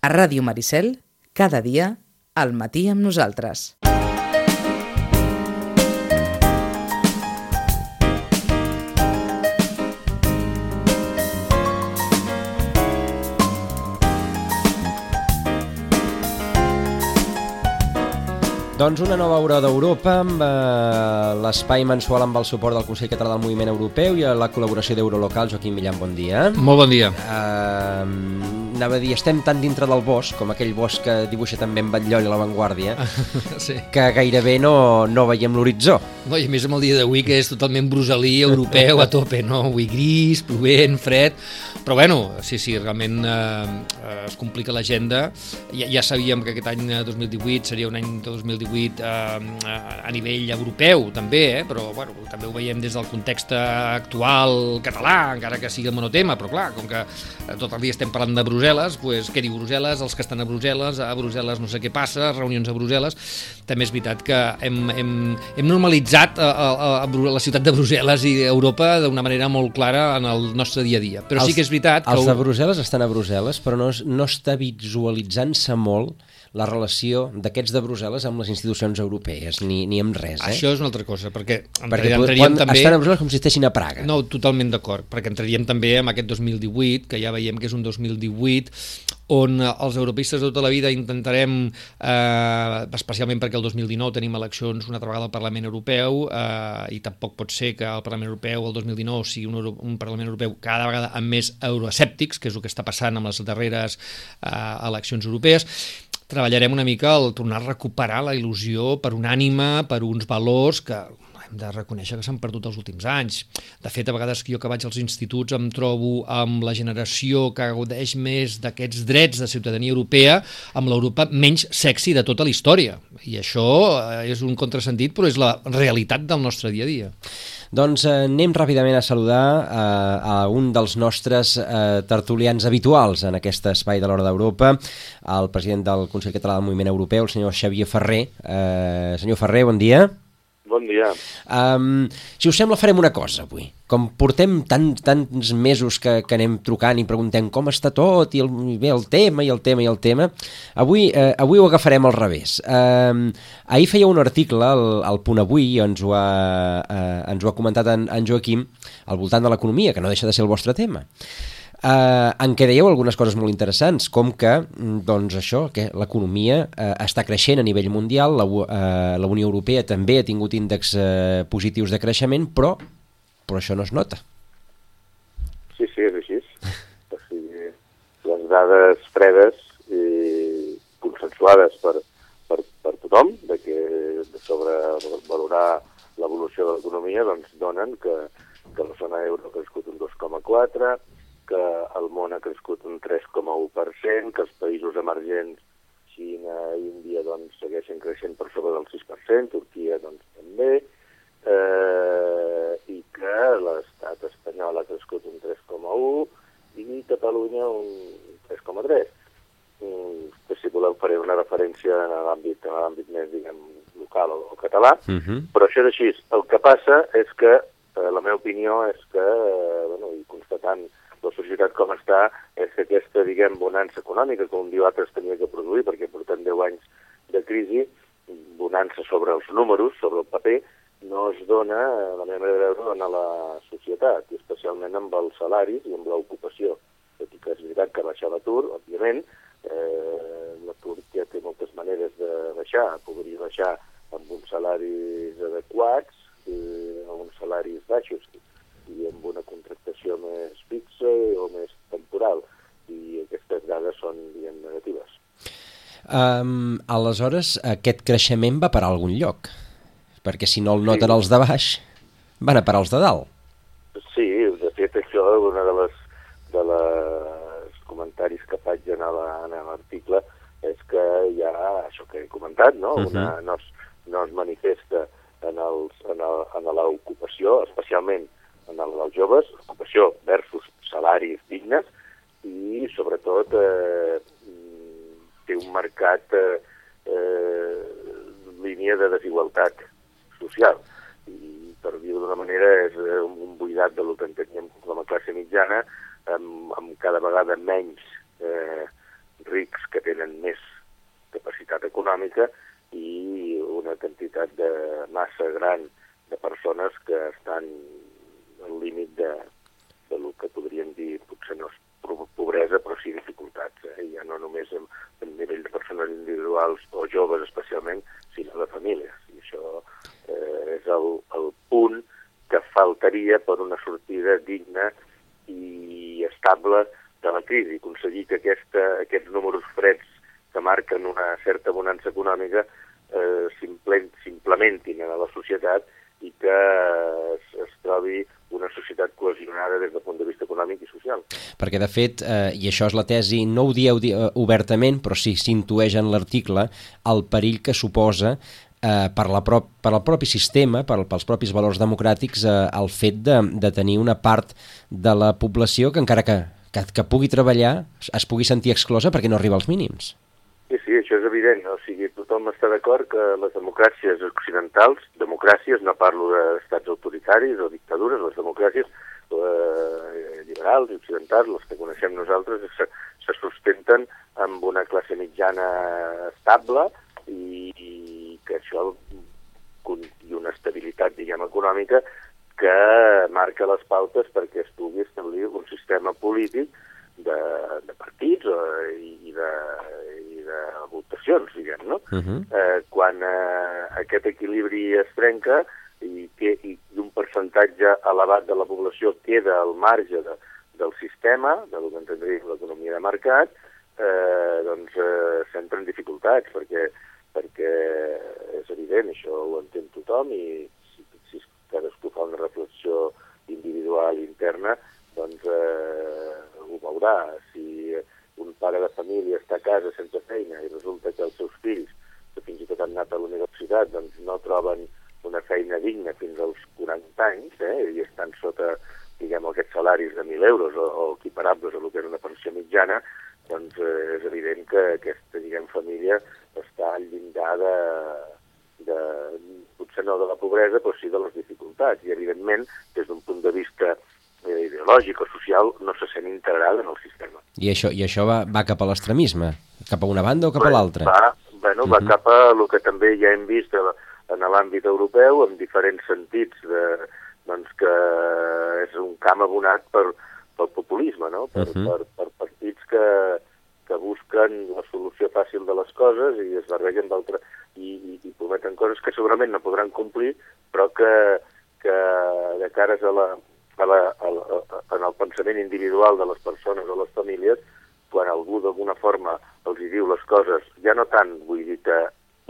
A Ràdio Maricel, cada dia, al matí amb nosaltres. Doncs una nova hora d'Europa amb eh, l'espai mensual amb el suport del Consell Català del Moviment Europeu i la col·laboració d'Eurolocal. Joaquim Millan, bon dia. Molt bon dia. Uh, anava a dir, estem tan dintre del bosc, com aquell bosc que dibuixa també en Batllol i l'avantguàrdia, sí. que gairebé no, no veiem l'horitzó. No, I a més amb el dia d'avui que és totalment bruselí, europeu, a tope, no? Avui gris, plovent, fred, però bueno, sí, sí, realment eh, es complica l'agenda. Ja, ja sabíem que aquest any 2018 seria un any de 2018 eh, a nivell europeu també, eh? però bueno, també ho veiem des del context actual català, encara que sigui el monotema, però clar, com que tot el dia estem parlant de Brussel·les, pues, què diu Brussel·les? Els que estan a Brussel·les, a Brussel·les no sé què passa, reunions a Brussel·les, també és veritat que hem, hem, hem normalitzat a, a, a, la ciutat de Brussel·les i Europa d'una manera molt clara en el nostre dia a dia. Però els, sí que és veritat que... Els de Brussel·les estan a Brussel·les, però no, no està visualitzant-se molt la relació d'aquests de Brussel·les amb les institucions europees, ni, ni amb res. Eh? Això és una altra cosa, perquè, perquè entraríem també... estan a Brussel·les com si estessin a Praga. No, totalment d'acord, perquè entraríem també en aquest 2018, que ja veiem que és un 2018 on els europeistes de tota la vida intentarem, eh, especialment perquè el 2019 tenim eleccions una altra vegada al Parlament Europeu eh, i tampoc pot ser que el Parlament Europeu el 2019 sigui un, Euro un Parlament Europeu cada vegada amb més euroescèptics, que és el que està passant amb les darreres eh, eleccions europees, treballarem una mica al tornar a recuperar la il·lusió per una ànima, per uns valors que hem de reconèixer que s'han perdut els últims anys. De fet, a vegades que jo que vaig als instituts em trobo amb la generació que gaudeix més d'aquests drets de ciutadania europea amb l'Europa menys sexy de tota la història. I això és un contrasentit, però és la realitat del nostre dia a dia. Doncs eh, anem ràpidament a saludar eh, a un dels nostres eh, tertulians habituals en aquest espai de l'Hora d'Europa, el president del Consell Català del Moviment Europeu, el senyor Xavier Ferrer. Eh, senyor Ferrer, bon dia. Bon dia. Um, si us sembla, farem una cosa avui. Com portem tant, tants mesos que, que anem trucant i preguntem com està tot, i, el, i bé el tema, i el tema, i el tema, avui, eh, avui ho agafarem al revés. Um, ahir feia un article al, al Punt Avui, ens ho ha, eh, ens ho ha comentat en, en Joaquim, al voltant de l'economia, que no deixa de ser el vostre tema eh, en què dèieu algunes coses molt interessants, com que mm, doncs això, que l'economia eh, està creixent a nivell mundial, la, eh, la Unió Europea també ha tingut índexs eh, positius de creixement, però, però això no es nota. Sí, sí, és així. O sigui, les dades fredes i consensuades per, per, per tothom, de que sobre valorar l'evolució de l'economia, doncs donen que, que la zona euro ha crescut un 2,4, que el món ha crescut un 3,1%, que els països emergents, Xina, Índia, doncs, segueixen creixent per sobre del 6%, Turquia, doncs, també, eh, i que l'estat espanyol ha crescut un 3,1% i Catalunya un 3,3%. Mm, si voleu faré una referència en l'àmbit en l'àmbit més, diguem, local o, o català, uh -huh. però això és així. El que passa és que, eh, la meva opinió és que, eh, bueno, i constatant la societat com està és que aquesta, diguem, bonança econòmica que un dia altre es tenia que produir perquè portem 10 anys de crisi, bonança sobre els números, sobre el paper, no es dona, la meva manera de veure, a la societat, i especialment amb els salaris i amb l'ocupació. Tot i que és veritat que baixar l'atur, òbviament, eh, l'atur ja té moltes maneres de baixar, podria baixar amb uns salaris adequats, eh, amb uns salaris baixos, i amb una contractació més fixa o més temporal, i aquestes dades són, diguem, negatives. Um, aleshores, aquest creixement va per a algun lloc, perquè si no el noten sí. els de baix, van a parar els de dalt. Sí, de fet, això és una de les, de les comentaris que faig en l'article és que hi ha això que he comentat, no? Uh -huh. una, no, es, no es manifesta en l'ocupació, especialment en el dels joves, ocupació versus salaris dignes i, sobretot, eh, té un marcat eh, eh, línia de desigualtat social. I, per dir-ho d'una manera, és un buidat de lo que enteníem com a classe mitjana, amb, amb cada vegada menys eh, rics que tenen més capacitat econòmica i una quantitat de massa gran de persones que estan al límit de, de lo que podríem dir, potser no és pobresa, però sí dificultats, eh? ja no només en, en nivell de persones individuals o joves especialment, sinó de famílies. I això eh, és el, el punt que faltaria per una sortida digna i estable de la crisi, aconseguir que aquesta, aquests números freds que marquen una certa bonança econòmica eh, s'implementin a la societat i que es, es trobi una societat cohesionada des del punt de vista econòmic i social. Perquè, de fet, eh, i això és la tesi, no ho dieu di eh, obertament, però sí s'intueix en l'article el perill que suposa eh, per, la prop, per al propi sistema, per, pels propis valors democràtics, eh, el fet de, de tenir una part de la població que encara que, que, que pugui treballar es pugui sentir exclosa perquè no arriba als mínims. Sí, sí, això és evident. O sigui, tothom està d'acord que les democràcies occidentals, democràcies, no parlo d'estats autoritaris o dictadures, les democràcies eh, liberals i occidentals, les que coneixem nosaltres, se, se sustenten amb una classe mitjana estable i, i que això i una estabilitat, diguem, econòmica que marca les pautes perquè es pugui establir un sistema polític de, de partits eh, i, de, i de votacions, diguem, no? Uh -huh. eh, quan eh, aquest equilibri es trenca i, que, i percentatge elevat de la població queda al marge de, del sistema, del que entendríem l'economia de mercat, eh, doncs eh, s'entren dificultats, perquè, perquè és evident, això ho entén tothom, i si, si cadascú fa una reflexió individual interna, doncs eh, ho veurà. Si un pare de família està a casa sense feina i resulta que els seus fills, que fins i tot han anat a la universitat, doncs no troben una feina digna fins als 40 anys eh, i estan sota diguem, aquests salaris de 1.000 euros o, o equiparables a el que era una pensió mitjana, doncs eh, és evident que aquesta diguem, família està al llindar de, de, potser no de la pobresa, però sí de les dificultats. I, evidentment, des d'un punt de vista eh, ideològic o social no se sent integral en el sistema. I això, i això va, va cap a l'extremisme? Cap a una banda o cap a l'altra? Va, bueno, va uh -huh. cap a el que també ja hem vist en l'àmbit europeu, en diferents sentits, de, doncs que és un camp abonat per, pel populisme, no? per, uh -huh. per, per partits que, que busquen la solució fàcil de les coses i es barregen d'altres i, i, i prometen coses que segurament no podran complir, però que, que de cares a la, a la, a la, a, en el pensament individual de les persones o les famílies, quan algú d'alguna forma els hi diu les coses, ja no tant vull dir que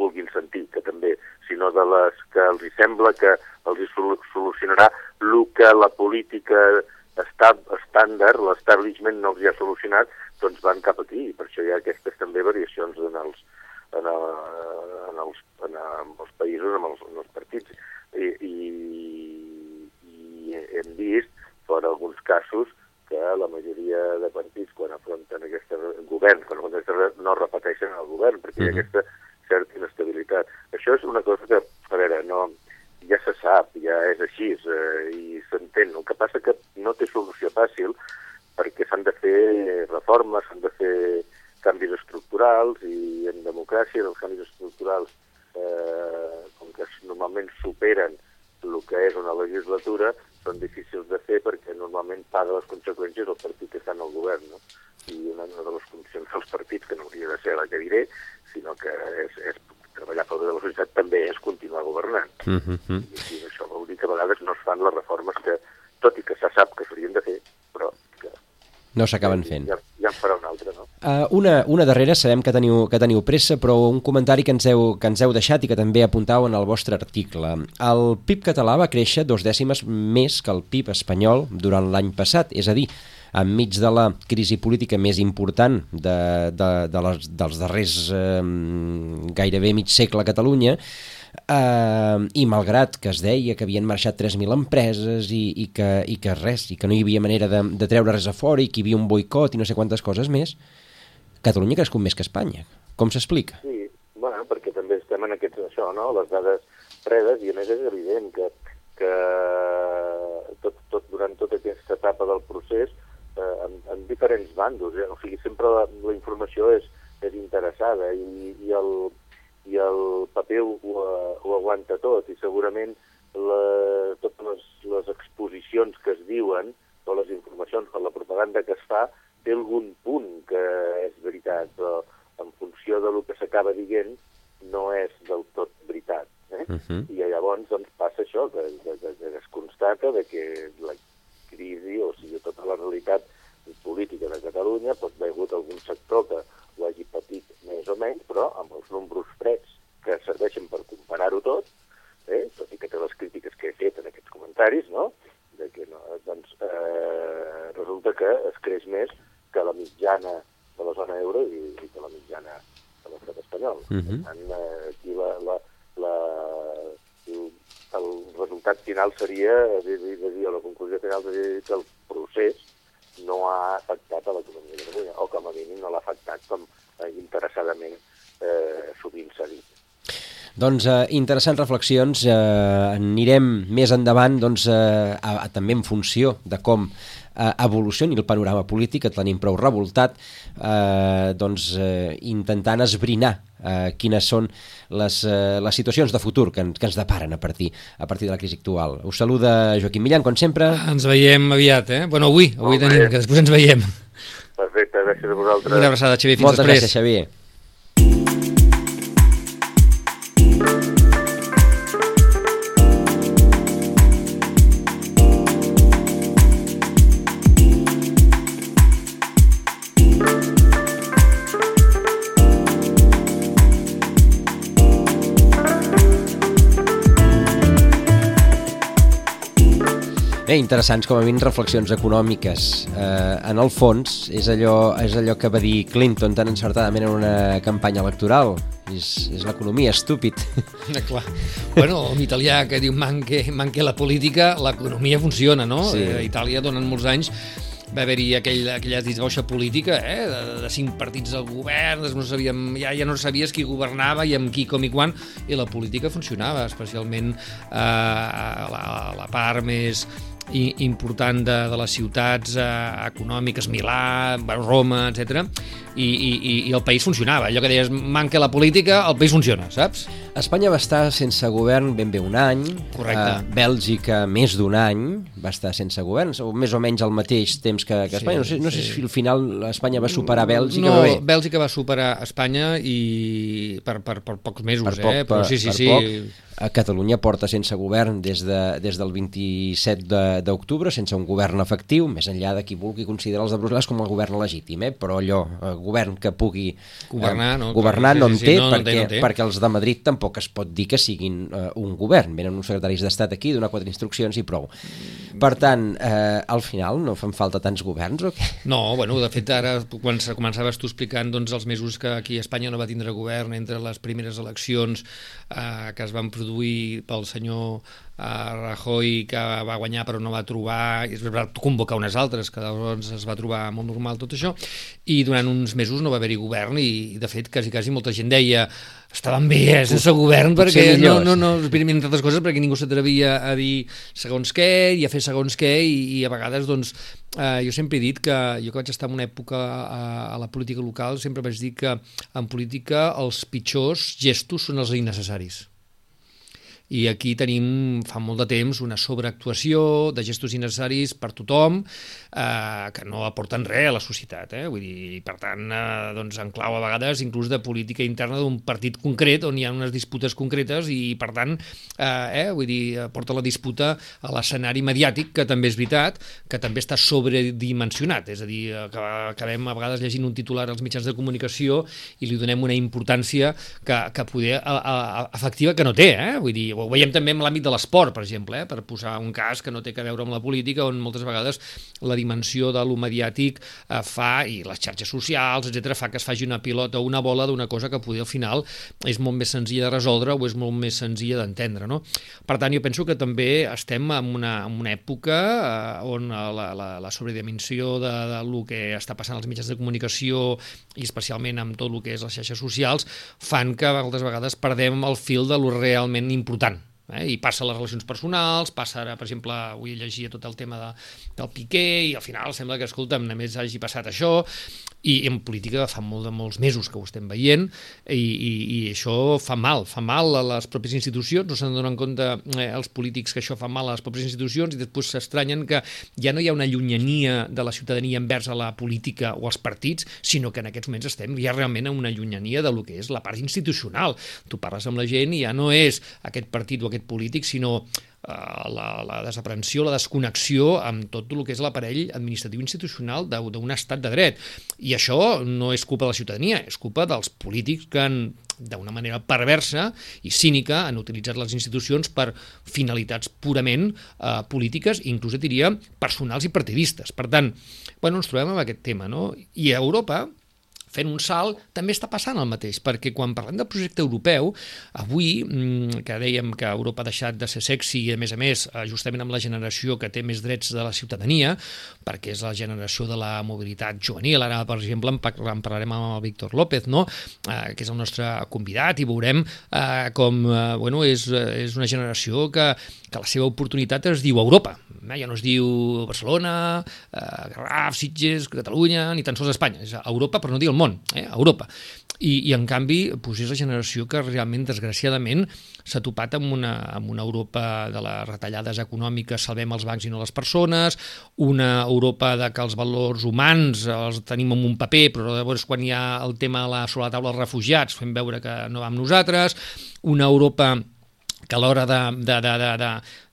vulguin sentir, que també, sinó de les que els hi sembla que els hi solucionarà el que la política estab, estàndard, l'establishment no els hi ha solucionat, doncs van cap aquí. I per això hi ha aquestes també variacions en els, en, el, en, els, en, els països, en els, en els partits. I, i, hem vist, per alguns casos, que la majoria de partits, quan afronten aquest govern, quan afronten no repeteixen el govern, perquè hi ha aquesta certa inestabilitat. Això és una cosa que, a veure, no, ja se sap, ja és així, eh, i s'entén. El que passa que no té solució fàcil, perquè s'han de fer reformes, s'han de fer canvis estructurals, i en democràcia els canvis estructurals, eh, com que normalment superen el que és una legislatura, són difícils de fer perquè normalment paga les conseqüències el partit que està en el govern, no? I una de les funcions dels partits, que no hauria de ser la que diré, sinó que és, és treballar pel bé de la societat, també és continuar governant. Uh -huh. I, I això vol dir que a vegades no es fan les reformes que, tot i que se sap que s'haurien de fer, però que... No s'acaben fent. Ja, ja en farà una? Uh, una, una darrera, sabem que teniu, que teniu pressa, però un comentari que ens, heu, que ens heu deixat i que també apuntau en el vostre article. El PIB català va créixer dos dècimes més que el PIB espanyol durant l'any passat, és a dir, enmig de la crisi política més important de, de, de les, dels darrers eh, gairebé mig segle a Catalunya, eh, i malgrat que es deia que havien marxat 3.000 empreses i, i, que, i que res, i que no hi havia manera de, de treure res a fora i que hi havia un boicot i no sé quantes coses més, Catalunya crescut més que Espanya. Com s'explica? Sí, bueno, perquè també estem en aquests, això, no?, les dades fredes, i a més és evident que, que tot, tot, durant tota aquesta etapa del procés eh, en, en diferents bandos. Eh? O sigui, sempre la, la informació és, és interessada i, i, el, i el paper ho, ho aguanta tot i segurament la, totes les, les exposicions que es diuen o les informacions per la propaganda que es fa té algun punt que és veritat, però en funció de lo que s'acaba dient no és del tot veritat. Eh? Uh -huh. I llavors doncs, passa això, que, que, que, que es constata de que la crisi, o sigui, tota la realitat política de Catalunya pot haver hagut algun sector que ho hagi patit més o menys, però amb els números freds que serveixen per comparar-ho tot, eh, tot i que té les crítiques que he fet en aquests comentaris, no? de que no, doncs, eh, resulta que es creix més que la mitjana de la zona euro i, i que la mitjana de l'estat espanyol. Uh -huh. Per tant, eh, aquí la, la, la, el, resultat final seria, de, de dir, la conclusió final seria que el procés no ha afectat a l'economia de Catalunya, o com a mínim no l'ha afectat com eh, interessadament eh, sovint s'ha dit. Doncs eh, interessants reflexions, eh, anirem més endavant doncs, eh, a, a, també en funció de com eh, evolucioni el panorama polític, que tenim prou revoltat, eh, doncs, eh, intentant esbrinar eh, quines són les, eh, les situacions de futur que, que ens deparen a partir, a partir de la crisi actual. Us saluda Joaquim Millan, com sempre. Ens veiem aviat, eh? Bueno, avui, avui tenim, que després ens veiem. Perfecte, gràcies a vosaltres. Una abraçada, Xavier, fins Moltes després. gràcies, Xavier. Bé, interessants com a mínim reflexions econòmiques. Eh, en el fons, és allò, és allò que va dir Clinton tan encertadament en una campanya electoral. És, és l'economia, estúpid. Eh, clar. Bueno, un italià que diu manque, manque la política, l'economia funciona, no? Sí. A Itàlia, durant molts anys, va haver-hi aquell, aquella disbauxa política eh, de, de cinc partits al govern, no sabíem, ja, ja no sabies qui governava i amb qui, com i quan, i la política funcionava, especialment eh, la, la part més important de, de les ciutats eh, econòmiques, Milà, Roma, etc. I, i, i el país funcionava. Allò que deies, manca la política, el país funciona, saps? Espanya va estar sense govern ben bé un any. Correcte. Eh, Bèlgica més d'un any va estar sense govern, o més o menys al mateix temps que, que Espanya. Sí, no sé, no sé sí. si al final Espanya va superar Bèlgica. No, bé. Bèlgica va superar Espanya i per, per, per pocs mesos, per poc, eh? Però sí, sí, per sí. Poc. A Catalunya porta sense govern des, de, des del 27 d'octubre, sense un govern efectiu, més enllà de qui vulgui considerar els de Brussel·les com a govern legítim, eh? però allò, eh, govern que pugui governar, no, governar sí, no sí, en sí, té, no, no perquè, té, no té. perquè els de Madrid tampoc es pot dir que siguin eh, un govern. Venen uns secretaris d'Estat aquí, donar quatre instruccions i prou. Per tant, eh, al final no fan falta tants governs o què? No, bueno, de fet ara quan començaves tu explicant doncs, els mesos que aquí a Espanya no va tindre govern entre les primeres eleccions eh, que es van produir pel senyor eh, Rajoy que va guanyar però no va trobar i es va convocar unes altres que llavors es va trobar molt normal tot això i durant uns mesos no va haver-hi govern i de fet quasi quasi molta gent deia estaven bé eh, sense govern perquè no, no, no, entre altres coses perquè ningú s'atrevia a dir segons què i a fer segons què i, i a vegades doncs eh, jo sempre he dit que jo que vaig estar en una època a, a la política local sempre vaig dir que en política els pitjors gestos són els innecessaris i aquí tenim fa molt de temps una sobreactuació de gestos innecessaris per tothom eh, que no aporten res a la societat eh? Vull dir, per tant eh, doncs en clau a vegades inclús de política interna d'un partit concret on hi ha unes disputes concretes i per tant eh, eh, vull dir, porta la disputa a l'escenari mediàtic que també és veritat que també està sobredimensionat és a dir, acabem a vegades llegint un titular als mitjans de comunicació i li donem una importància que, que poder a, a, a, efectiva que no té eh? vull dir, ho veiem també en l'àmbit de l'esport, per exemple, eh? per posar un cas que no té que veure amb la política, on moltes vegades la dimensió de lo mediàtic eh, fa, i les xarxes socials, etc fa que es faci una pilota o una bola d'una cosa que poder al final és molt més senzilla de resoldre o és molt més senzilla d'entendre. No? Per tant, jo penso que també estem en una, en una època eh, on la, la, la sobredimensió de, de lo que està passant als mitjans de comunicació i especialment amb tot el que és les xarxes socials fan que moltes vegades perdem el fil de lo realment important Eh? I passa a les relacions personals, passa ara, per exemple, avui llegia tot el tema de, del Piqué i al final sembla que, escolta'm, només hagi passat això i en política fa molt de molts mesos que ho estem veient i, i, i això fa mal, fa mal a les pròpies institucions, no s'han de donar en compte eh, els polítics que això fa mal a les pròpies institucions i després s'estranyen que ja no hi ha una llunyania de la ciutadania envers a la política o als partits, sinó que en aquests moments estem ja realment en una llunyania de lo que és la part institucional. Tu parles amb la gent i ja no és aquest partit o aquest polític, sinó la, la desaprensió, la desconnexió amb tot el que és l'aparell administratiu institucional d'un estat de dret. I això no és culpa de la ciutadania, és culpa dels polítics que han d'una manera perversa i cínica han utilitzat les institucions per finalitats purament eh, polítiques, inclús diria personals i partidistes. Per tant, bueno, ens trobem amb aquest tema, no? I a Europa fent un salt, també està passant el mateix, perquè quan parlem del projecte europeu, avui, mm, que dèiem que Europa ha deixat de ser sexy i, a més a més, eh, justament amb la generació que té més drets de la ciutadania, perquè és la generació de la mobilitat juvenil, ara, per exemple, en parlarem amb el Víctor López, no? eh, que és el nostre convidat, i veurem eh, com eh, bueno, és, és una generació que, que la seva oportunitat es diu Europa, ja no es diu Barcelona, eh, Garraf, Sitges, Catalunya, ni tan sols Espanya, és Europa, però no dir el món, eh, a Europa. I, i en canvi doncs és la generació que realment, desgraciadament, s'ha topat amb una, amb una Europa de les retallades econòmiques, salvem els bancs i no les persones, una Europa de que els valors humans els tenim en un paper, però llavors quan hi ha el tema la, sobre la taula dels refugiats fem veure que no va amb nosaltres, una Europa que a l'hora de, de, de, de, de,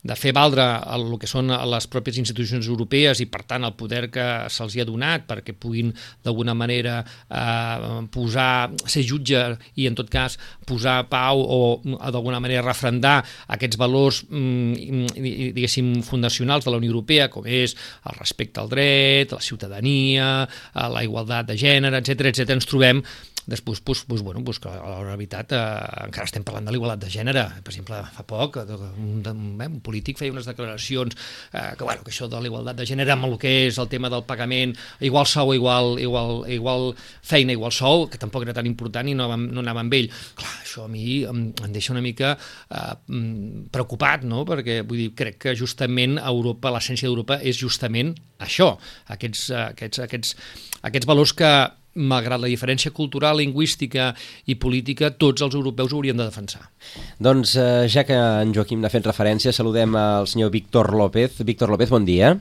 de fer valdre el, el que són les pròpies institucions europees i, per tant, el poder que se'ls ha donat perquè puguin, d'alguna manera, eh, posar, ser jutge i, en tot cas, posar pau o, d'alguna manera, refrendar aquests valors, mm, diguéssim, fundacionals de la Unió Europea, com és el respecte al dret, la ciutadania, la igualtat de gènere, etc etc. ens trobem Després, pues, pues, bueno, pues, que a la veritat eh, encara estem parlant de l'igualtat de gènere. Per exemple, fa poc un, un, un polític feia unes declaracions eh, que, bueno, que això de l'igualtat de gènere amb el que és el tema del pagament, igual sou, igual, igual, igual feina, igual sou, que tampoc era tan important i no, no anava amb ell. Clar, això a mi em, em deixa una mica eh, mm, preocupat, no? perquè vull dir, crec que justament Europa, l'essència d'Europa és justament això, aquests, aquests, aquests, aquests valors que malgrat la diferència cultural, lingüística i política, tots els europeus haurien de defensar. Doncs eh, ja que en Joaquim n'ha fet referència, saludem al senyor Víctor López. Víctor López, bon dia.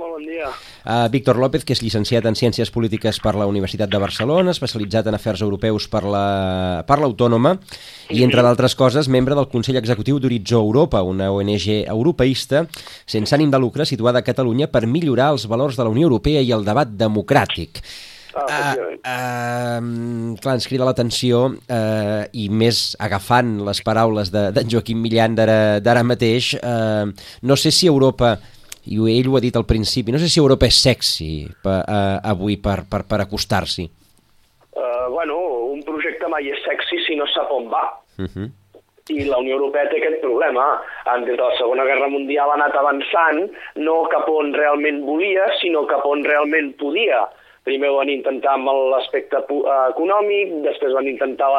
Molt bon dia. Uh, Víctor López, que és llicenciat en Ciències Polítiques per la Universitat de Barcelona, especialitzat en afers europeus per l'Autònoma la, per i, entre d'altres coses, membre del Consell Executiu d'Horitzó Europa, una ONG europeista sense ànim de lucre situada a Catalunya per millorar els valors de la Unió Europea i el debat democràtic. Ah, uh, uh, clar, ens crida l'atenció uh, i més agafant les paraules d'en de, Joaquim Millan d'ara mateix, uh, no sé si Europa i ell ho ha dit al principi, no sé si Europa és sexy per, uh, avui per, per, per acostar-s'hi. Uh, bueno, un projecte mai és sexy si no sap on va. Uh mhm. -huh. I la Unió Europea té aquest problema. Des de la Segona Guerra Mundial ha anat avançant, no cap on realment volia, sinó cap on realment podia primer van intentar amb l'aspecte eh, econòmic, després van intentar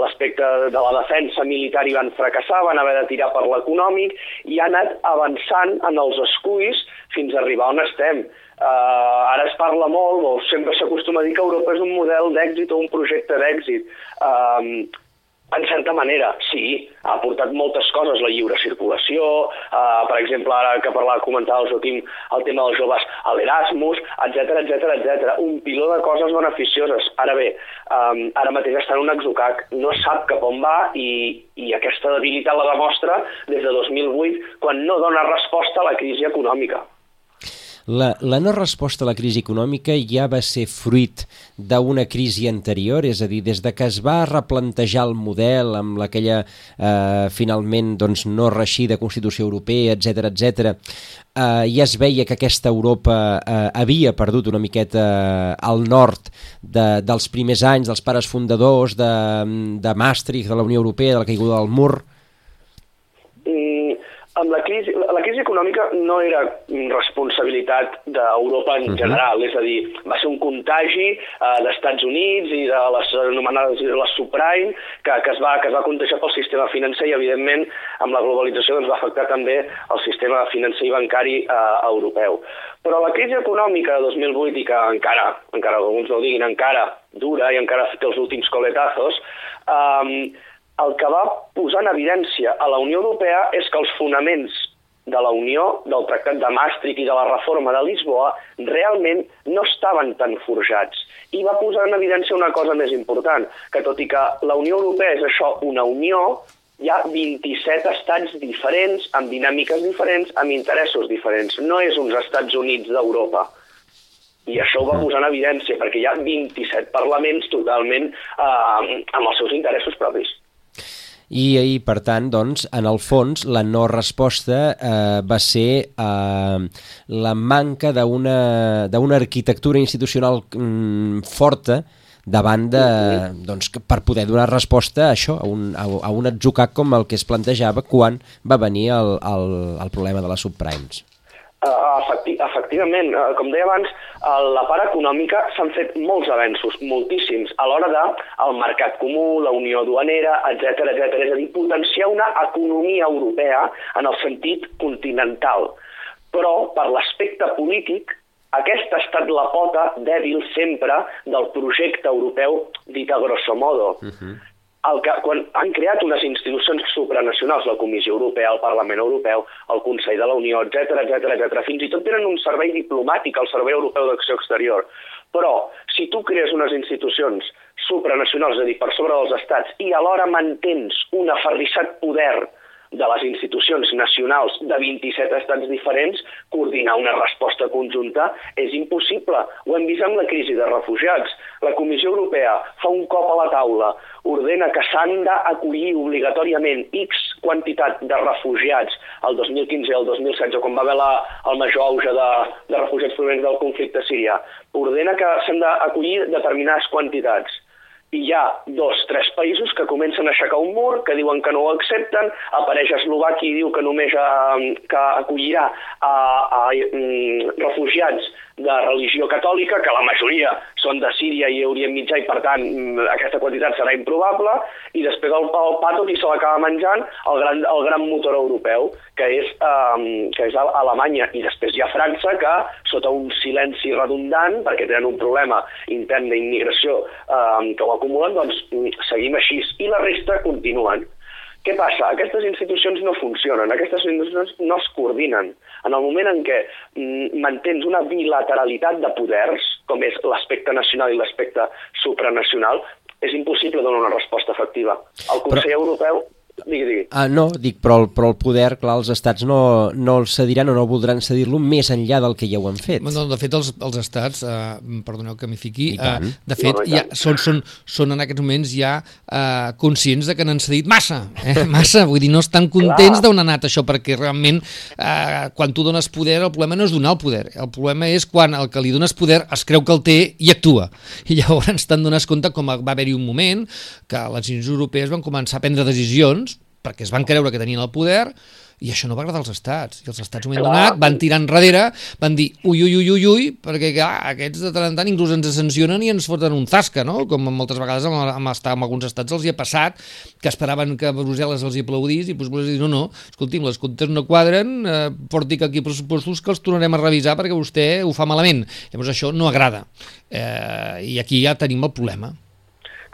l'aspecte de la defensa militar i van fracassar, van haver de tirar per l'econòmic i ha anat avançant en els esculls fins a arribar on estem. Uh, ara es parla molt, o sempre s'acostuma a dir que Europa és un model d'èxit o un projecte d'èxit. Uh, en certa manera, sí, ha portat moltes coses, la lliure circulació, eh, per exemple, ara que parlava, comentava el Joaquim, el tema dels joves, l'Erasmus, etc etc etc. un piló de coses beneficioses. Ara bé, eh, ara mateix està en un exocac, no sap cap on va i, i aquesta debilitat la demostra des de 2008, quan no dona resposta a la crisi econòmica. La, la no resposta a la crisi econòmica ja va ser fruit d'una crisi anterior, és a dir, des de que es va replantejar el model amb aquella eh, finalment doncs, no reixida Constitució Europea, etc etc. Eh, ja es veia que aquesta Europa eh, havia perdut una miqueta eh, al nord de, dels primers anys, dels pares fundadors de, de Maastricht, de la Unió Europea, de la caiguda del mur. Amb la crisi, la crisi econòmica no era responsabilitat d'Europa en general, és a dir, va ser un contagi eh, d'Estats Units i de les anomenades les subprime que, que, es va, que es va contagiar pel sistema financer i, evidentment, amb la globalització doncs, va afectar també el sistema financer i bancari eh, europeu. Però la crisi econòmica de 2008 i que encara, encara alguns no ho diguin, encara dura i encara té els últims coletazos, eh, el que va posar en evidència a la Unió Europea és que els fonaments de la Unió, del Tractat de Maastricht i de la reforma de Lisboa, realment no estaven tan forjats. I va posar en evidència una cosa més important, que tot i que la Unió Europea és això, una unió, hi ha 27 estats diferents, amb dinàmiques diferents, amb interessos diferents. No és uns Estats Units d'Europa. I això ho va posar en evidència, perquè hi ha 27 parlaments totalment eh, amb els seus interessos propis i, i per tant, doncs, en el fons, la no resposta eh, va ser eh, la manca d'una arquitectura institucional mm, forta davant de, doncs, per poder donar resposta a això, a un, a, a un atzucac com el que es plantejava quan va venir el, el, el problema de les subprimes. Uh, efecti efectivament, uh, com deia abans, a la part econòmica s'han fet molts avenços, moltíssims, a l'hora de el mercat comú, la unió duanera, etc etc. És a dir, potenciar una economia europea en el sentit continental. Però, per l'aspecte polític, aquesta ha estat la pota dèbil sempre del projecte europeu dit a grosso modo. Uh -huh el que, quan han creat unes institucions supranacionals, la Comissió Europea, el Parlament Europeu, el Consell de la Unió, etc etc etc. fins i tot tenen un servei diplomàtic, el Servei Europeu d'Acció Exterior. Però, si tu crees unes institucions supranacionals, és a dir, per sobre dels estats, i alhora mantens un aferrissat poder de les institucions nacionals de 27 estats diferents, coordinar una resposta conjunta és impossible. Ho hem vist amb la crisi de refugiats. La Comissió Europea fa un cop a la taula, ordena que s'han d'acollir obligatòriament X quantitat de refugiats el 2015 i el 2016, quan va haver la, el major auge de, de refugiats provenents del conflicte sirià. Ordena que s'han d'acollir determinades quantitats hi ha dos, tres països que comencen a aixecar un mur, que diuen que no ho accepten, apareix Eslovàquia i diu que només eh, que acollirà a, a, a mm, refugiats de religió catòlica, que la majoria són de Síria i Orient Mitjà i, per tant, mm, aquesta quantitat serà improbable, i després el, el pato qui se l'acaba menjant, el gran, el gran motor europeu, que és, eh, que és Alemanya, i després hi ha França, que sota un silenci redundant, perquè tenen un problema intern d'immigració eh, que ho acumulen, doncs seguim així. I la resta continuen. Què passa? Aquestes institucions no funcionen, aquestes institucions no es coordinen. En el moment en què mm, mantens una bilateralitat de poders, com és l'aspecte nacional i l'aspecte supranacional, és impossible donar una resposta efectiva. El Consell Però... Europeu Digui, digui. Ah, no, dic, però el, però el poder, clar, els estats no, no el cediran o no voldran cedir-lo més enllà del que ja ho han fet. No, de fet, els, els estats, eh, perdoneu que m'hi fiqui, eh, de fet, no, no, ja, són, són, són en aquests moments ja eh, conscients de que n'han cedit massa, eh, massa, vull dir, no estan contents d'on ha anat això, perquè realment eh, quan tu dones poder, el problema no és donar el poder, el problema és quan el que li dones poder es creu que el té i actua. I llavors t'han donat compte com va haver-hi un moment que les institucions europees van començar a prendre decisions perquè es van creure que tenien el poder i això no va agradar als estats. I els estats ho han donat, van tirar enrere, van dir ui, ui, ui, ui, ui, perquè clar, aquests de tant en tant inclús ens sancionen i ens foten un zasca, no? Com moltes vegades amb, amb, estar, amb alguns estats els hi ha passat, que esperaven que Brussel·les els hi aplaudís i doncs Brussel·les dir, no, no, escolti'm, les comptes no quadren, eh, porti aquí pressupostos que els tornarem a revisar perquè vostè ho fa malament. Llavors això no agrada. Eh, I aquí ja tenim el problema.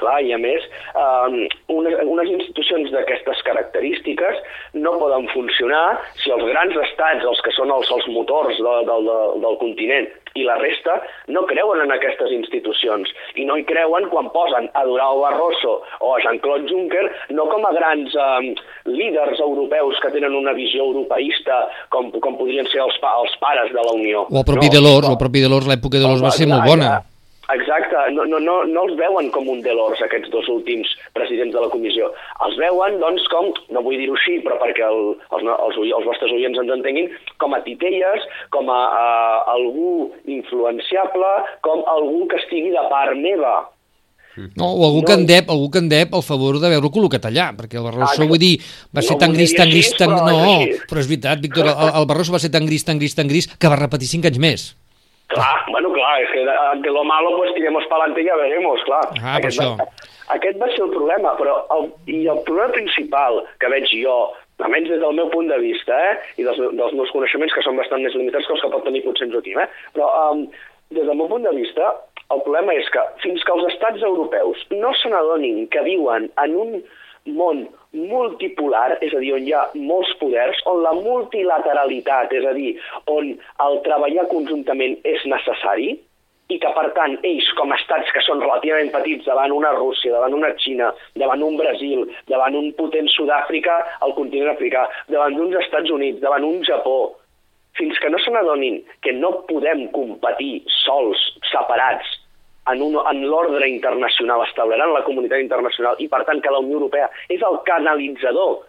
Clar, i a més, eh, unes, unes institucions d'aquestes característiques no poden funcionar si els grans estats, els que són els, els motors de, de, de, del continent, i la resta no creuen en aquestes institucions i no hi creuen quan posen a Durao Barroso o a Jean-Claude Juncker no com a grans eh, líders europeus que tenen una visió europeista com, com podrien ser els, pa, els pares de la Unió. O el propi no, Delors, no. el propi Delors, l'època de Delors va ser molt bona. Ja, Exacte, no, no, no, no els veuen com un Delors, aquests dos últims presidents de la comissió. Els veuen, doncs, com, no vull dir-ho així, però perquè el, els, els, els vostres oients ens entenguin, com a titelles, com a, a algú influenciable, com algú que estigui de part meva. No, o algú, No. que en dep, algú que en dep el favor d'haver-lo col·locat allà, perquè el Barroso, Ah, vull dir, va ser no tan gris, tan gris, tan... però és No, així. però és veritat, Víctor, el, el Barroso va ser tan gris, tan gris, tan gris, que va repetir cinc anys més. Clar, bueno, clar, és que de, lo malo pues tiremos para adelante y ya veremos, clar. Ah, per aquest, va, aquest va ser el problema, però el, i el problema principal que veig jo, almenys des del meu punt de vista, eh, i dels, dels meus coneixements, que són bastant més limitats que els que pot tenir potser en Joaquim, eh, però um, des del meu punt de vista, el problema és que fins que els estats europeus no se n'adonin que viuen en un món multipolar, és a dir, on hi ha molts poders, on la multilateralitat, és a dir, on el treballar conjuntament és necessari, i que, per tant, ells, com a estats que són relativament petits davant una Rússia, davant una Xina, davant un Brasil, davant un potent Sud-àfrica al continent africà, davant d'uns Estats Units, davant un Japó, fins que no se n'adonin que no podem competir sols, separats, en, un, en l'ordre internacional, establert en la comunitat internacional, i per tant que la Unió Europea és el canalitzador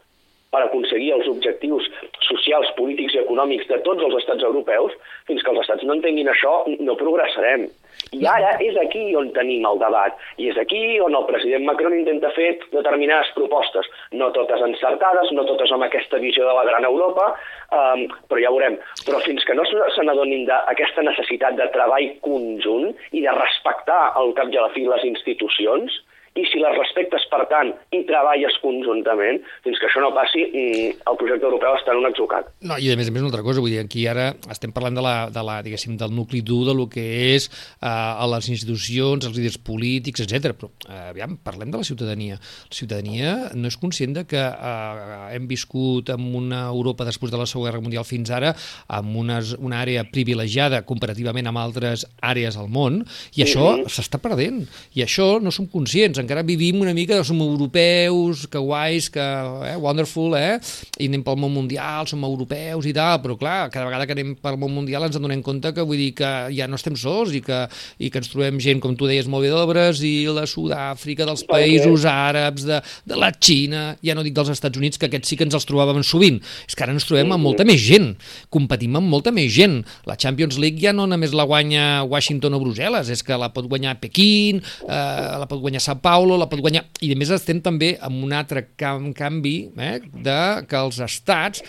per aconseguir els objectius socials, polítics i econòmics de tots els estats europeus, fins que els estats no entenguin això, no progressarem. I ara és aquí on tenim el debat, i és aquí on el president Macron intenta fer determinades propostes, no totes encertades, no totes amb aquesta visió de la gran Europa, um, però ja veurem. Però fins que no se n'adonin d'aquesta necessitat de treball conjunt i de respectar al cap i a la fi les institucions, i si les respectes, per tant, i treballes conjuntament, fins que això no passi, mm, el projecte europeu està en un atzucat. No, i a més a més una altra cosa, vull dir, aquí ara estem parlant de la, de la diguéssim, del nucli dur de lo que és eh, a les institucions, els líders polítics, etc. Però, eh, aviam, parlem de la ciutadania. La ciutadania no és conscient de que eh, hem viscut en una Europa després de la Segona Guerra Mundial fins ara amb unes, una àrea privilegiada comparativament amb altres àrees al món, i això s'està perdent. I això no som conscients. Encara vivim una mica, som europeus, que guais, que eh, wonderful, eh? i anem pel món mundial, som europeus i tal, però clar, cada vegada que anem pel món mundial ens adonem compte que vull dir que ja no estem sols i que, i que ens trobem gent, com tu deies molt bé, del Brasil, de Sud-àfrica, dels països àrabs, de, de la Xina, ja no dic dels Estats Units, que aquests sí que ens els trobàvem sovint. És que ara ens trobem amb molta més gent, competim amb molta més gent. La Champions League ja no només la guanya Washington o Brussel·les, és que la pot guanyar Pequín, eh, la pot guanyar Sao Paulo, la pot guanyar... I a més estem també amb un altre canvi eh, de que els estats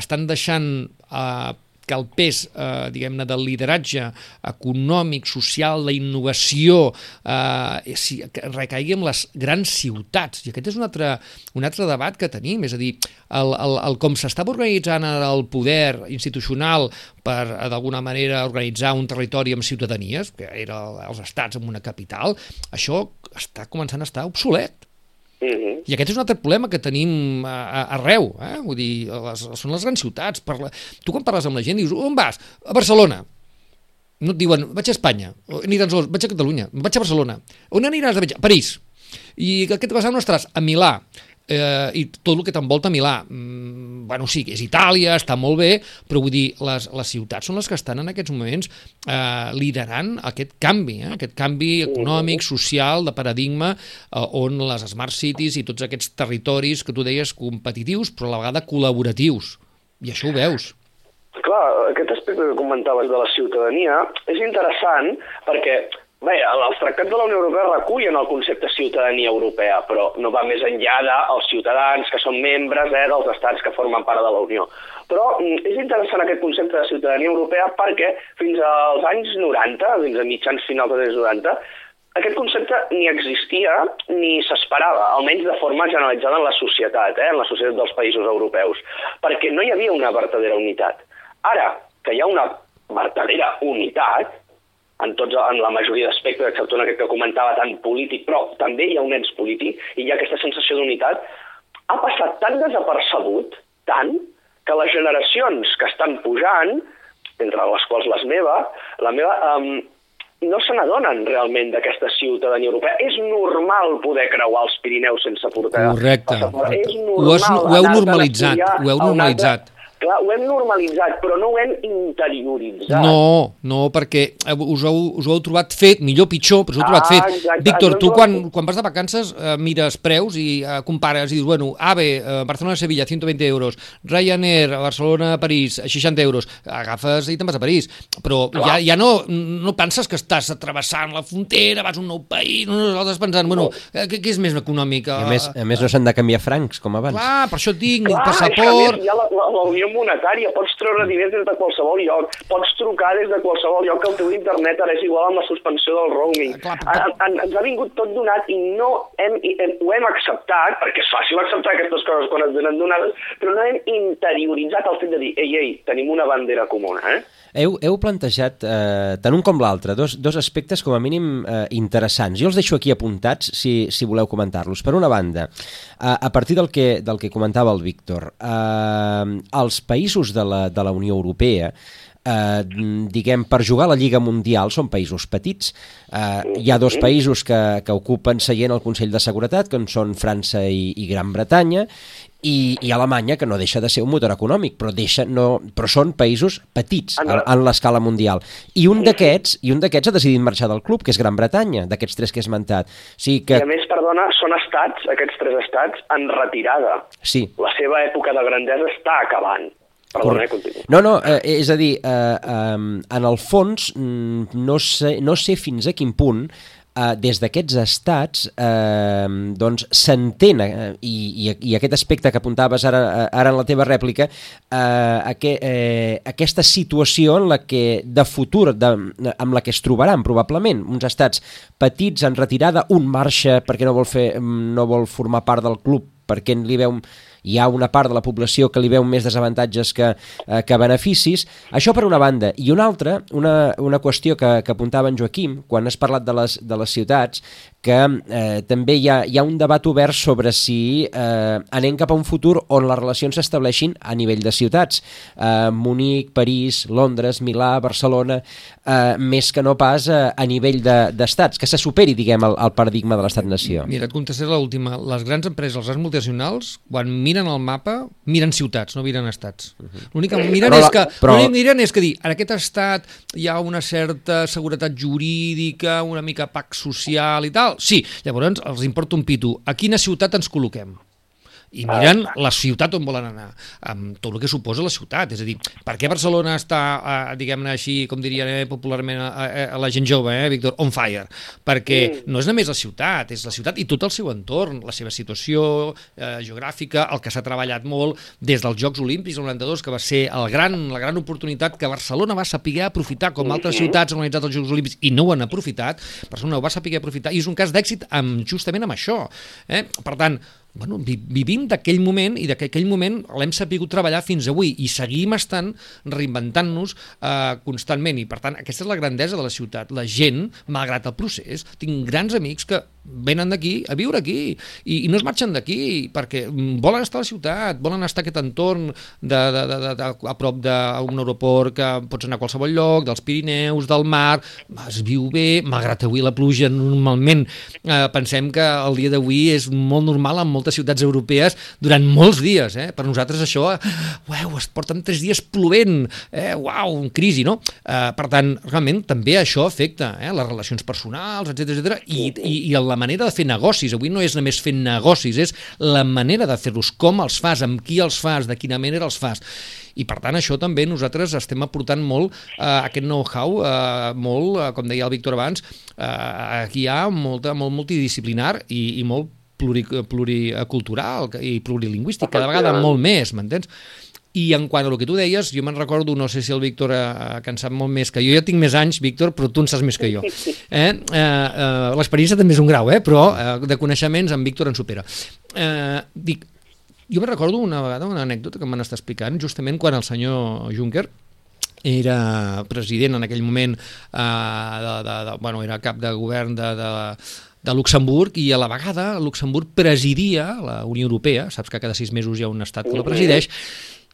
estan deixant eh, que el pes, eh, diguem-ne, del lideratge econòmic, social, la innovació, eh, si, recaigui en les grans ciutats. I aquest és un altre, un altre debat que tenim, és a dir, el, el, el com s'estava organitzant el poder institucional per, eh, d'alguna manera, organitzar un territori amb ciutadanies, que era els estats amb una capital, això està començant a estar obsolet. Mm -hmm. I aquest és un altre problema que tenim a, a, arreu, eh? vull dir, les, són les grans ciutats. Parla... Tu quan parles amb la gent dius, on vas? A Barcelona. No et diuen, vaig a Espanya, o, ni tan sols, vaig a Catalunya, vaig a Barcelona. On aniràs de viatge? A París. I et vas on estaràs? A Milà. Eh, I tot el que t'envolta Milà. Mm, bueno, sí, és Itàlia, està molt bé, però vull dir, les, les ciutats són les que estan en aquests moments eh, liderant aquest canvi, eh? aquest canvi econòmic, social, de paradigma, eh, on les smart cities i tots aquests territoris que tu deies competitius, però a la vegada col·laboratius. I això ho veus. Clar, aquest aspecte que comentaves de la ciutadania és interessant perquè Bé, els tractats de la Unió Europea recullen el concepte ciutadania europea, però no va més enllà dels ciutadans que són membres eh, dels estats que formen part de la Unió. Però mm, és interessant aquest concepte de ciutadania europea perquè fins als anys 90, fins a mitjans finals dels anys 90, aquest concepte ni existia ni s'esperava, almenys de forma generalitzada en la societat, eh, en la societat dels països europeus, perquè no hi havia una vertadera unitat. Ara que hi ha una vertadera unitat, en, tots, en la majoria d'aspectes, excepte en aquest que comentava tan polític, però també hi ha un ens polític i hi ha aquesta sensació d'unitat, ha passat tan desapercebut, tant, que les generacions que estan pujant, entre les quals les meva, la meva, um, no se n'adonen realment d'aquesta ciutadania europea. És normal poder creuar els Pirineus sense portar Correcte, correcte. És Ho has- normal ho heu normalitzat, ho heu un altre- normalitzat. Clar, ho hem normalitzat, però no ho hem interioritzat. No, no, perquè eh, us ho, us heu trobat fet, millor, pitjor, però us heu trobat Ah, fet. exacte. Víctor, No tu quan, quan vas de vacances eh, mires preus i eh, compares i dius, bueno, AVE, eh, Barcelona-Sevilla, 120 euros, Ryanair, Barcelona-París, 60 euros, agafes i te'n vas a París. Però ja, ja no, no penses que estàs travessant la frontera, vas a un nou país, no, no, pensant, bueno, eh, què, què és més econòmic? I a més, a més no s'han de canviar francs, com abans. Clar, per això et dic, Clar, passaport... ha la, la, la unió monetària, pots treure diners des de qualsevol lloc, pots trucar des de qualsevol lloc, el teu internet ara és igual amb la suspensió del roaming. Clar, En, en, ens ha vingut tot donat i no hem, hem, ho hem acceptat, perquè és fàcil acceptar aquestes coses quan et donen donades, però no hem interioritzat el fet de dir, ei, ei, tenim una bandera comuna, eh? Heu, heu plantejat, eh, tant un com l'altre, dos, dos aspectes com a mínim eh, interessants. Jo els deixo aquí apuntats si, si voleu comentar-los. Per una banda, a, a partir del que, del que comentava el Víctor, eh, els països de la, de la Unió Europea eh, diguem, per jugar a la Lliga Mundial són països petits. Eh, hi ha dos països que, que ocupen seient al Consell de Seguretat, que són França i, i Gran Bretanya, i, i Alemanya, que no deixa de ser un motor econòmic, però, deixa, no, però són països petits en, en l'escala mundial. I un d'aquests i un d'aquests ha decidit marxar del club, que és Gran Bretanya, d'aquests tres que he esmentat. O sigui I que, a més, perdona, són estats, aquests tres estats, en retirada. sí, La seva època de grandesa està acabant. Perdona, eh. No, no, eh, és a dir, eh, eh, en el fons mm, no sé, no sé fins a quin punt eh, des d'aquests estats eh, doncs s'entén eh, i, i, i aquest aspecte que apuntaves ara, ara en la teva rèplica eh, aqu eh, aquesta situació en la que de futur de, amb la que es trobaran probablement. Uns estats petits en retirada un marxa perquè no vol, fer, no vol formar part del club perquè li veu hi ha una part de la població que li veu més desavantatges que, eh, que beneficis. Això per una banda. I una altra, una, una qüestió que, que apuntava en Joaquim, quan has parlat de les, de les ciutats, que eh, també hi ha, hi ha un debat obert sobre si eh, anem cap a un futur on les relacions s'estableixin a nivell de ciutats. Eh, Munic, París, Londres, Milà, Barcelona, eh, més que no pas a, a nivell d'estats, de, que se superi, diguem, el, el paradigma de l'estat-nació. Mira, et contestaré l'última. Les grans empreses, les grans multinacionals, quan miren el mapa, miren ciutats, no miren estats. L'únic que miren Però és que, però- miren és que dir, en aquest estat hi ha una certa seguretat jurídica, una mica pac social i tal. Sí, llavors els importa un pito. A quina ciutat ens col·loquem? I miren la ciutat on volen anar, amb tot el que suposa la ciutat. És a dir, per què Barcelona està, eh, diguem-ne així, com diria eh, popularment a, a, a la gent jove, eh, Víctor, on fire? Perquè no és només la ciutat, és la ciutat i tot el seu entorn, la seva situació eh, geogràfica, el que s'ha treballat molt des dels Jocs Olímpics del 92, que va ser el gran, la gran oportunitat que Barcelona va saber aprofitar, com altres ciutats han organitzat els Jocs Olímpics i no ho han aprofitat, Barcelona ho va saber aprofitar, i és un cas d'èxit amb, justament amb això. Eh? Per tant, bueno, vi- vivim d'aquell moment i d'aquell moment l'hem sabut treballar fins avui i seguim estant reinventant-nos eh, constantment. I per tant aquesta és la grandesa de la ciutat. La gent, malgrat el procés tinc grans amics que venen d'aquí a viure aquí i, i no es marxen d'aquí perquè mm, volen estar a la ciutat volen estar a aquest entorn de, de, de, de, de, a prop d'un aeroport que pots anar a qualsevol lloc, dels Pirineus, del mar, es viu bé, malgrat avui la pluja normalment eh, pensem que el dia d'avui és molt normal en moltes ciutats europees durant molts dies, eh? per nosaltres això, uau, es porten tres dies plovent, eh? uau, un crisi, no? Eh, per tant, realment també això afecta eh? les relacions personals, etc etc i, i, i la manera de fer negocis, avui no és només fer negocis, és la manera de fer-los, com els fas, amb qui els fas, de quina manera els fas? I per tant això també nosaltres estem aportant molt eh, aquest know-how eh, molt, eh, com deia el Víctor abans eh, aquí hi ha molta, molt multidisciplinar i, i molt pluri, pluricultural i plurilingüístic, cada vegada molt més, m'entens? I en quant a el que tu deies, jo me'n recordo, no sé si el Víctor eh, que en sap molt més que jo, jo tinc més anys, Víctor, però tu en saps més que jo. Eh? Eh, eh, L'experiència també és un grau, eh? però eh, de coneixements en Víctor en supera. Eh, dic, jo me'n recordo una vegada una anècdota que em van estar explicant, justament quan el senyor Juncker era president en aquell moment, eh, de, de, de, bueno, era cap de govern de, de, de Luxemburg i a la vegada Luxemburg presidia la Unió Europea, saps que cada sis mesos hi ha un estat que la presideix,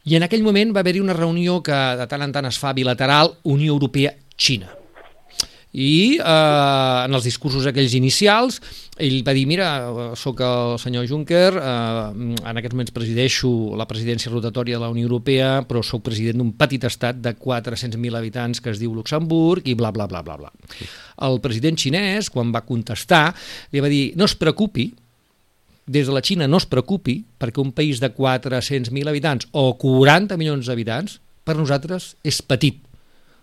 i en aquell moment va haver-hi una reunió que de tant en tant es fa bilateral Unió Europea-Xina. i eh, en els discursos aquells inicials ell va dir, mira, sóc el senyor Juncker, eh, en aquests moments presideixo la presidència rotatòria de la Unió Europea, però sóc president d'un petit estat de 400.000 habitants que es diu Luxemburg i bla, bla, bla, bla, bla. El president xinès, quan va contestar, li va dir, no es preocupi, des de la Xina no es preocupi, perquè un país de 400.000 habitants o 40 milions d'habitants, per nosaltres és petit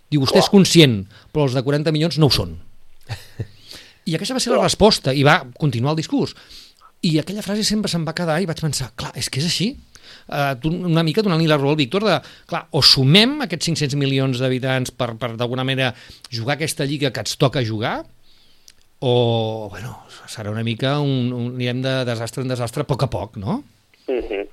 Diu, vostè és conscient, però els de 40 milions no ho són. I aquesta va ser la resposta, i va continuar el discurs. I aquella frase sempre se'm va quedar i vaig pensar, clar, és que és així. Uh, una mica donant-li la raó al Víctor de, clar, o sumem aquests 500 milions d'habitants per, per d'alguna manera jugar aquesta lliga que ens toca jugar, o, bueno, serà una mica un, un anirem de desastre en desastre a poc a poc, no? Mm -hmm.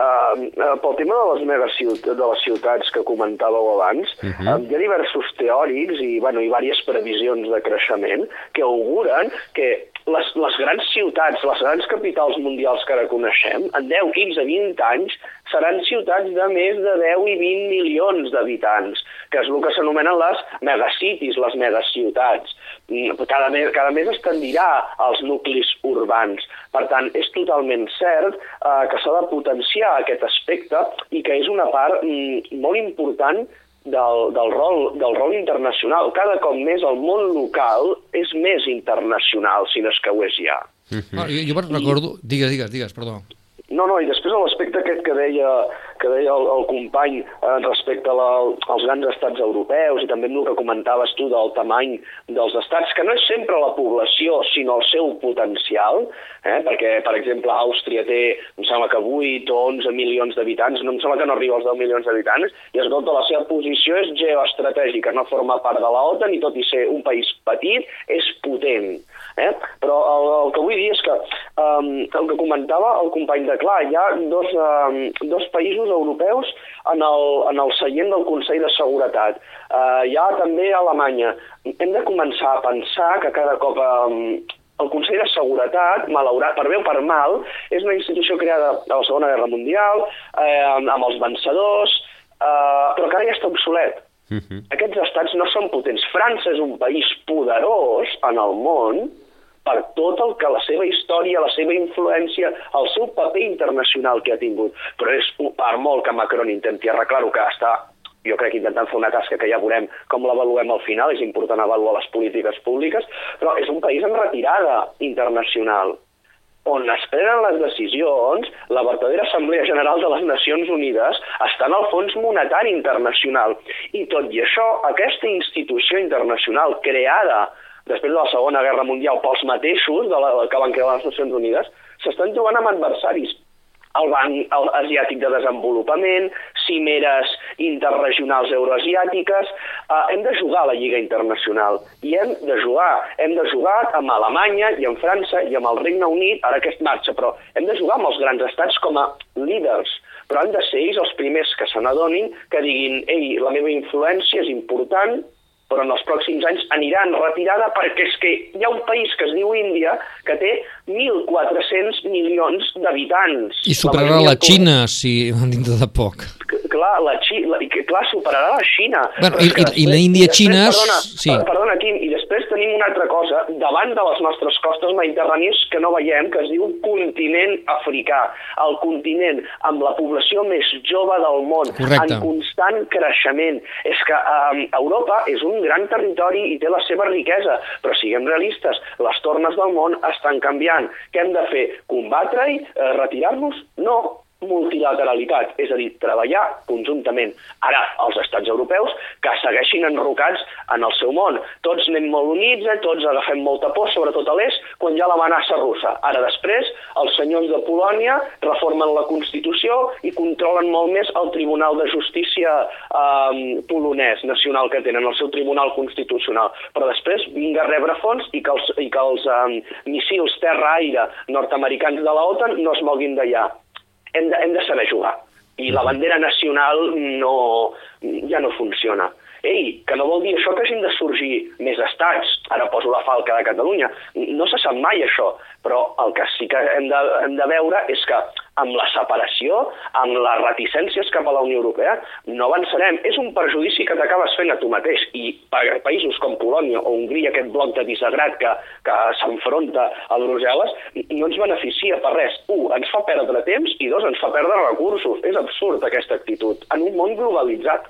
Uh, pel tema de les megaciutats, de les ciutats que comentàveu abans, uh -huh. uh, hi ha diversos teòrics i, bueno, i diverses previsions de creixement que auguren que les, les grans ciutats, les grans capitals mundials que ara coneixem, en 10, 15, 20 anys, seran ciutats de més de 10 i 20 milions d'habitants, que és el que s'anomenen les megacities, les megaciutats. Mm, cada mes, cada mes es tendirà als nuclis urbans. Per tant, és totalment cert eh, que s'ha de potenciar aquest aspecte i que és una part mm, molt important del, del, rol, del rol internacional. Cada cop més el món local és més internacional, si no és que ho és ja. Mm -hmm. ah, jo, jo recordo... Digues, digues, digues, perdó. No, no, i després l'aspecte aquest que deia, que deia el, el company eh, respecte a la, als grans estats europeus i també amb el que comentaves tu del tamany dels estats, que no és sempre la població, sinó el seu potencial, eh? perquè, per exemple, Àustria té, em sembla que 8 o 11 milions d'habitants, no em sembla que no arriba als 10 milions d'habitants, i escolta, la seva posició és geoestratègica, no forma part de l'OTAN i tot i ser un país petit, és potent. Eh? Però el, el que vull dir és que um, el que comentava el company de Clar, hi ha dos, um, dos països europeus en el, en el seient del Consell de Seguretat. Uh, hi ha també Alemanya. Hem de començar a pensar que cada cop um, el Consell de Seguretat, malaurat, per bé o per mal, és una institució creada a la Segona Guerra Mundial, eh, amb els vencedors, eh, però que ara ja està obsolet. Uh -huh. Aquests estats no són potents. França és un país poderós en el món, per tot el que la seva història, la seva influència, el seu paper internacional que ha tingut. Però és per molt que Macron intenti arreglar-ho, que està jo crec intentant fer una tasca que ja veurem com l'avaluem al final, és important avaluar les polítiques públiques, però és un país en retirada internacional on es prenen les decisions, la verdadera Assemblea General de les Nacions Unides està en el Fons Monetari Internacional. I tot i això, aquesta institució internacional creada després de la Segona Guerra Mundial pels mateixos de la, que van crear les Nacions Unides, s'estan trobant amb adversaris. El Banc Asiàtic de Desenvolupament, cimeres interregionals euroasiàtiques, eh, hem de jugar a la Lliga Internacional i hem de jugar, hem de jugar amb Alemanya i amb França i amb el Regne Unit, ara que marxa, però hem de jugar amb els grans estats com a líders, però han de ser ells els primers que se n'adonin, que diguin, ei, la meva influència és important, però en els pròxims anys anirà en retirada perquè és que hi ha un país que es diu Índia que té 1.400 milions d'habitants. I superarà la, la Xina, si dintre de poc. Clar, la Xina, clar, superarà la Xina. Bueno, i, i, i la Índia-Xina... Perdona, sí. perdona, Quim, i tenim una altra cosa, davant de les nostres costes mediterrànies que no veiem, que es diu continent africà. El continent amb la població més jove del món, Correcte. en constant creixement. És que um, Europa és un gran territori i té la seva riquesa, però siguem realistes, les tornes del món estan canviant. Què hem de fer? Combatre-hi? Eh, Retirar-nos? No, multilateralitat, és a dir, treballar conjuntament. Ara, els estats europeus que segueixin enrocats en el seu món. Tots anem molt units, eh? tots agafem molta por, sobretot a l'est, quan hi ha l'amenaça russa. Ara després, els senyors de Polònia reformen la Constitució i controlen molt més el Tribunal de Justícia eh, polonès nacional que tenen, el seu Tribunal Constitucional. Però després vinga a rebre fons i que els, i que els eh, missils terra-aire nord-americans de la OTAN no es moguin d'allà hem de, hem de saber jugar. I la bandera nacional no, ja no funciona. Ei, que no vol dir això que hagin de sorgir més estats. Ara poso la falca de Catalunya. No se sap mai això, però el que sí que hem de, hem de veure és que amb la separació, amb les reticències cap a la Unió Europea, no avançarem. És un perjudici que t'acabes fent a tu mateix. I països com Polònia o Hongria, aquest bloc de disagrat que, que s'enfronta a Brussel·les, no ens beneficia per res. Un, ens fa perdre temps i dos, ens fa perdre recursos. És absurd aquesta actitud en un món globalitzat.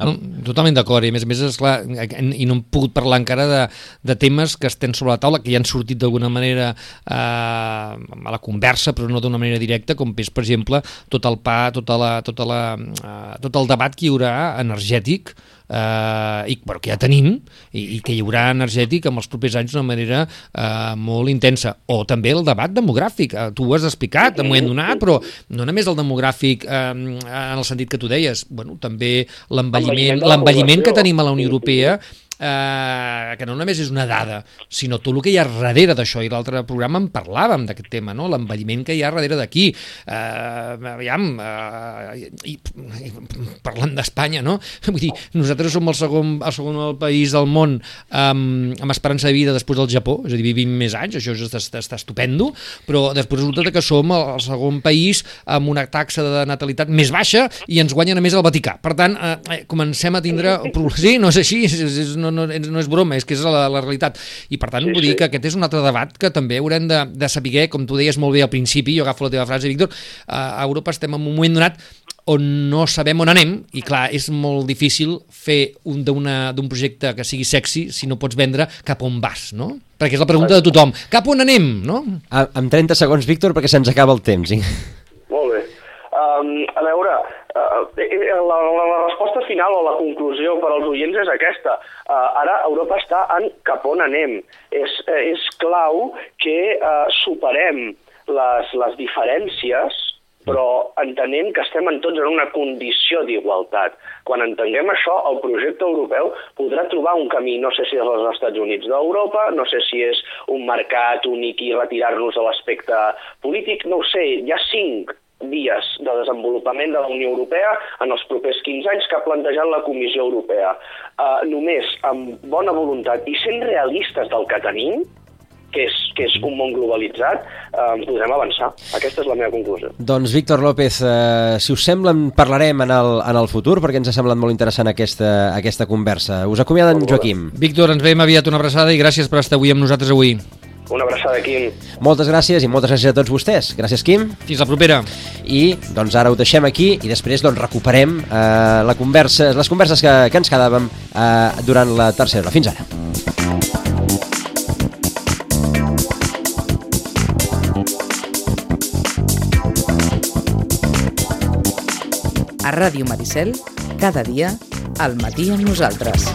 No, totalment d'acord, i a més a més, esclar, i no hem pogut parlar encara de, de temes que estem sobre la taula, que ja han sortit d'alguna manera eh, a la conversa, però no d'una manera directa, com és, per exemple, tot el pa, tota la, tota la, eh, tot el debat que hi haurà energètic, eh, i, bueno, que ja tenim i, i que hi haurà energètic en els propers anys d'una manera eh, molt intensa. O també el debat demogràfic. Eh, tu ho has explicat un moment donat, però no només el demogràfic eh, en el sentit que tu deies, bueno, també l'envelliment que tenim a la Unió Europea eh, que no només és una dada, sinó tot el que hi ha darrere d'això, i l'altre programa en parlàvem d'aquest tema, no? l'envelliment que hi ha darrere d'aquí. Eh, aviam, eh, i, i, parlant d'Espanya, no? Vull dir, nosaltres som el segon, el segon el país del món amb, amb esperança de vida després del Japó, és a dir, vivim més anys, això està, està, està estupendo, però després resulta que som el, el segon país amb una taxa de natalitat més baixa i ens guanyen a més el Vaticà. Per tant, eh, eh comencem a tindre... Sí, no és així, és, és, no, no, no és broma, és que és la, la realitat. I per tant, sí, vull sí. dir que aquest és un altre debat que també haurem de, de saber, com tu deies molt bé al principi, jo agafo la teva frase, Víctor, a Europa estem en un moment donat on no sabem on anem, i clar, és molt difícil fer un d'un projecte que sigui sexy si no pots vendre cap on vas, no? Perquè és la pregunta de tothom. Cap on anem, no? A, amb 30 segons, Víctor, perquè se'ns acaba el temps. Molt bé. Um, a veure, la, la, la resposta final o la conclusió per als oients és aquesta. Uh, ara Europa està en cap on anem. És, és clau que uh, superem les, les diferències però entenent que estem en tots en una condició d'igualtat. Quan entenguem això, el projecte europeu podrà trobar un camí, no sé si és els Estats Units d'Europa, no sé si és un mercat únic i retirar-nos de l'aspecte polític, no ho sé, hi ha cinc vies de desenvolupament de la Unió Europea en els propers 15 anys que ha plantejat la Comissió Europea. Uh, només amb bona voluntat i sent realistes del que tenim, que és, que és un món globalitzat, eh, podrem avançar. Aquesta és la meva conclusió. Doncs, Víctor López, eh, si us sembla, en parlarem en el, en el futur, perquè ens ha semblat molt interessant aquesta, aquesta conversa. Us acomiaden, Joaquim. Víctor, ens veiem aviat una abraçada i gràcies per estar avui amb nosaltres avui. Una abraçada, Quim. Moltes gràcies i moltes gràcies a tots vostès. Gràcies, Quim. Fins la propera. I doncs ara ho deixem aquí i després doncs recuperem eh, la conversa, les converses que, que ens quedàvem eh, durant la tercera hora. Fins ara. A Ràdio Maricel, cada dia, al matí amb nosaltres.